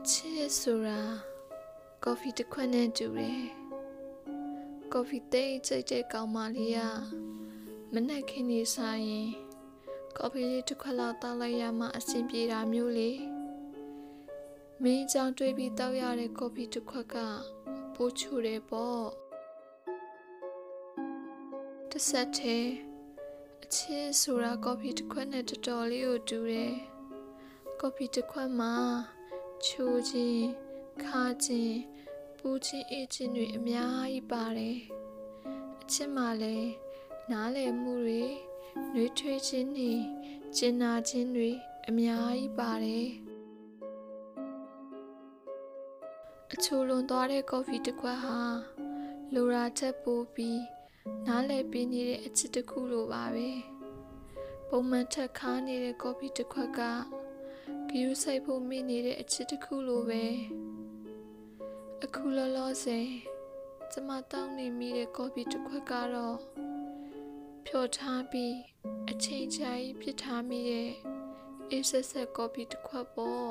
အချစ်ဆိုတာကော်ဖီတစ်ခွက်နဲ့တူတယ်ကော်ဖီသိမ့်ကြိတ်တဲ့ကောင်မလေးကမနဲ့ခင်းနေစားရင်ကော်ဖီလေးတစ်ခွက်လောက်တောက်လိုက်ရမှအဆင်ပြေတာမျိုးလေမင်းကြောင့်တွေးပြီးတောက်ရတဲ့ကော်ဖီတစ်ခွက်ကပိုးချူတယ်ပေါ့တစ်ဆက်တည်းအချစ်ဆိုတာကော်ဖီတစ်ခွက်နဲ့တော်တော်လေးကိုတူတယ်ကော်ဖီတစ်ခွက်မှာ ချိုခြင်းခါခြင်းပူခြင်းအေးခြင်းတွေအများကြီးပါတယ်အချစ်မှလည်းနားလည်မှုတွေနှွေးထွေးခြင်းတွေကျင်နာခြင်းတွေအများကြီးပါတယ်အချိုလွန်သွားတဲ့ကော်ဖီတစ်ခွက်ဟာလိုရာချက်ပိုးပြီးနားလည်ပေးနေတဲ့အချစ်တစ်ခုလိုပါပဲပုံမှန်ထက်ခါနေတဲ့ကော်ဖီတစ်ခွက်က ဂယူးဆိုင်ဖို့မိနေတဲ့အချစ်တစ်ခုလိုပဲအခုလောလောဆယ်ကျမတောင်းနေမိတဲ့ကော်ဖီတစ်ခွက်ကတော့ဖြော်ထားပြီးအချိန်ကြာကြီးပြစ်ထားမိတဲ့အေးဆက်ဆက်ကော်ဖီတစ်ခွက်ပေါ့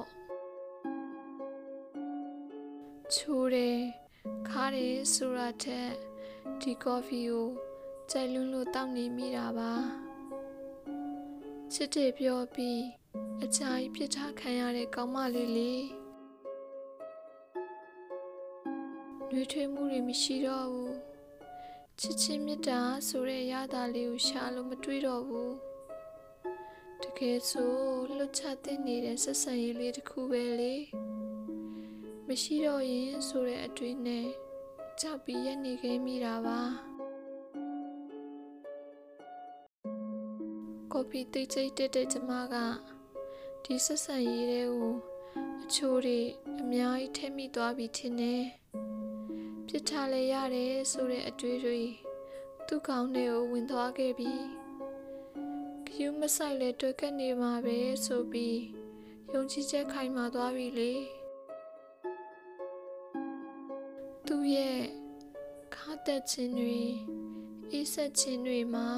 ချိုးတယ်ခါးတယ်ဆိုတာထက်ဒီကော်ဖီကိုကြိုက်လွန်းလို့တောင်းနေမိတာပါချစ်တယ်ပြောပြီး အကြာကြီးပြစ်ထားခံရတဲ့ကောင်းမလေးလေးနှွေးထွေးမှုတွေမရှိတော့ဘူးချစ်ချင်းမြတ်တာဆိုတဲ့ရတာလေးကိုရှာလို့မတွေ့တော့ဘူးတကယ်ဆိုလွတ်ချတဲ့နေတဲ့ဆက်ဆံရေးလေးတစ်ခုပဲလေမရှိတော့ရင်ဆိုတဲ့အတွေ့နဲ့ကြောက်ပြီးရနေခဲ့မိတာပါကော်ဖီတိတ်ချိတ်တက်တဲ့ကျမက ဒီဆက်ဆံရေးတွေကိုအချိုးတွေအများကြီးထည့်မိသွားပြီထင်တယ်ပြစ်ထားလဲရတယ်ဆိုတဲ့အတွေ့တွေသူ့ကောင်းတွေကိုဝင်သွားခဲ့ပြီခယူးမဆိုင်လဲတွေ့ကပ်နေမှာပဲဆိုပြီးယုံကြည်ချက်ခိုင်မာသွားပြီလေသူ့ရဲ့ခါတက်ခြင်းတွေအေးဆက်ခြင်းတွေမှာ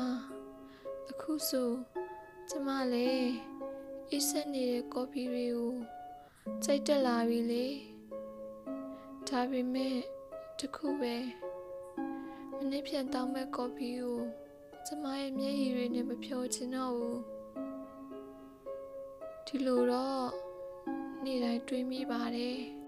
အခုဆိုကျမလည်း အေးဆက်နေတဲ့ကော်ဖီတွေကိုစိတ်တက်လာပြီလေဒါပေမဲ့တခုပဲမနေ့ပြန်တောင်းမဲ့ကော်ဖီကိုကျမရဲ့မျက်ရည်တွေနဲ့မဖြောချင်တော့ဘူးဒီလိုတော့နေ့တိုင်းတွေးမိပါတယ်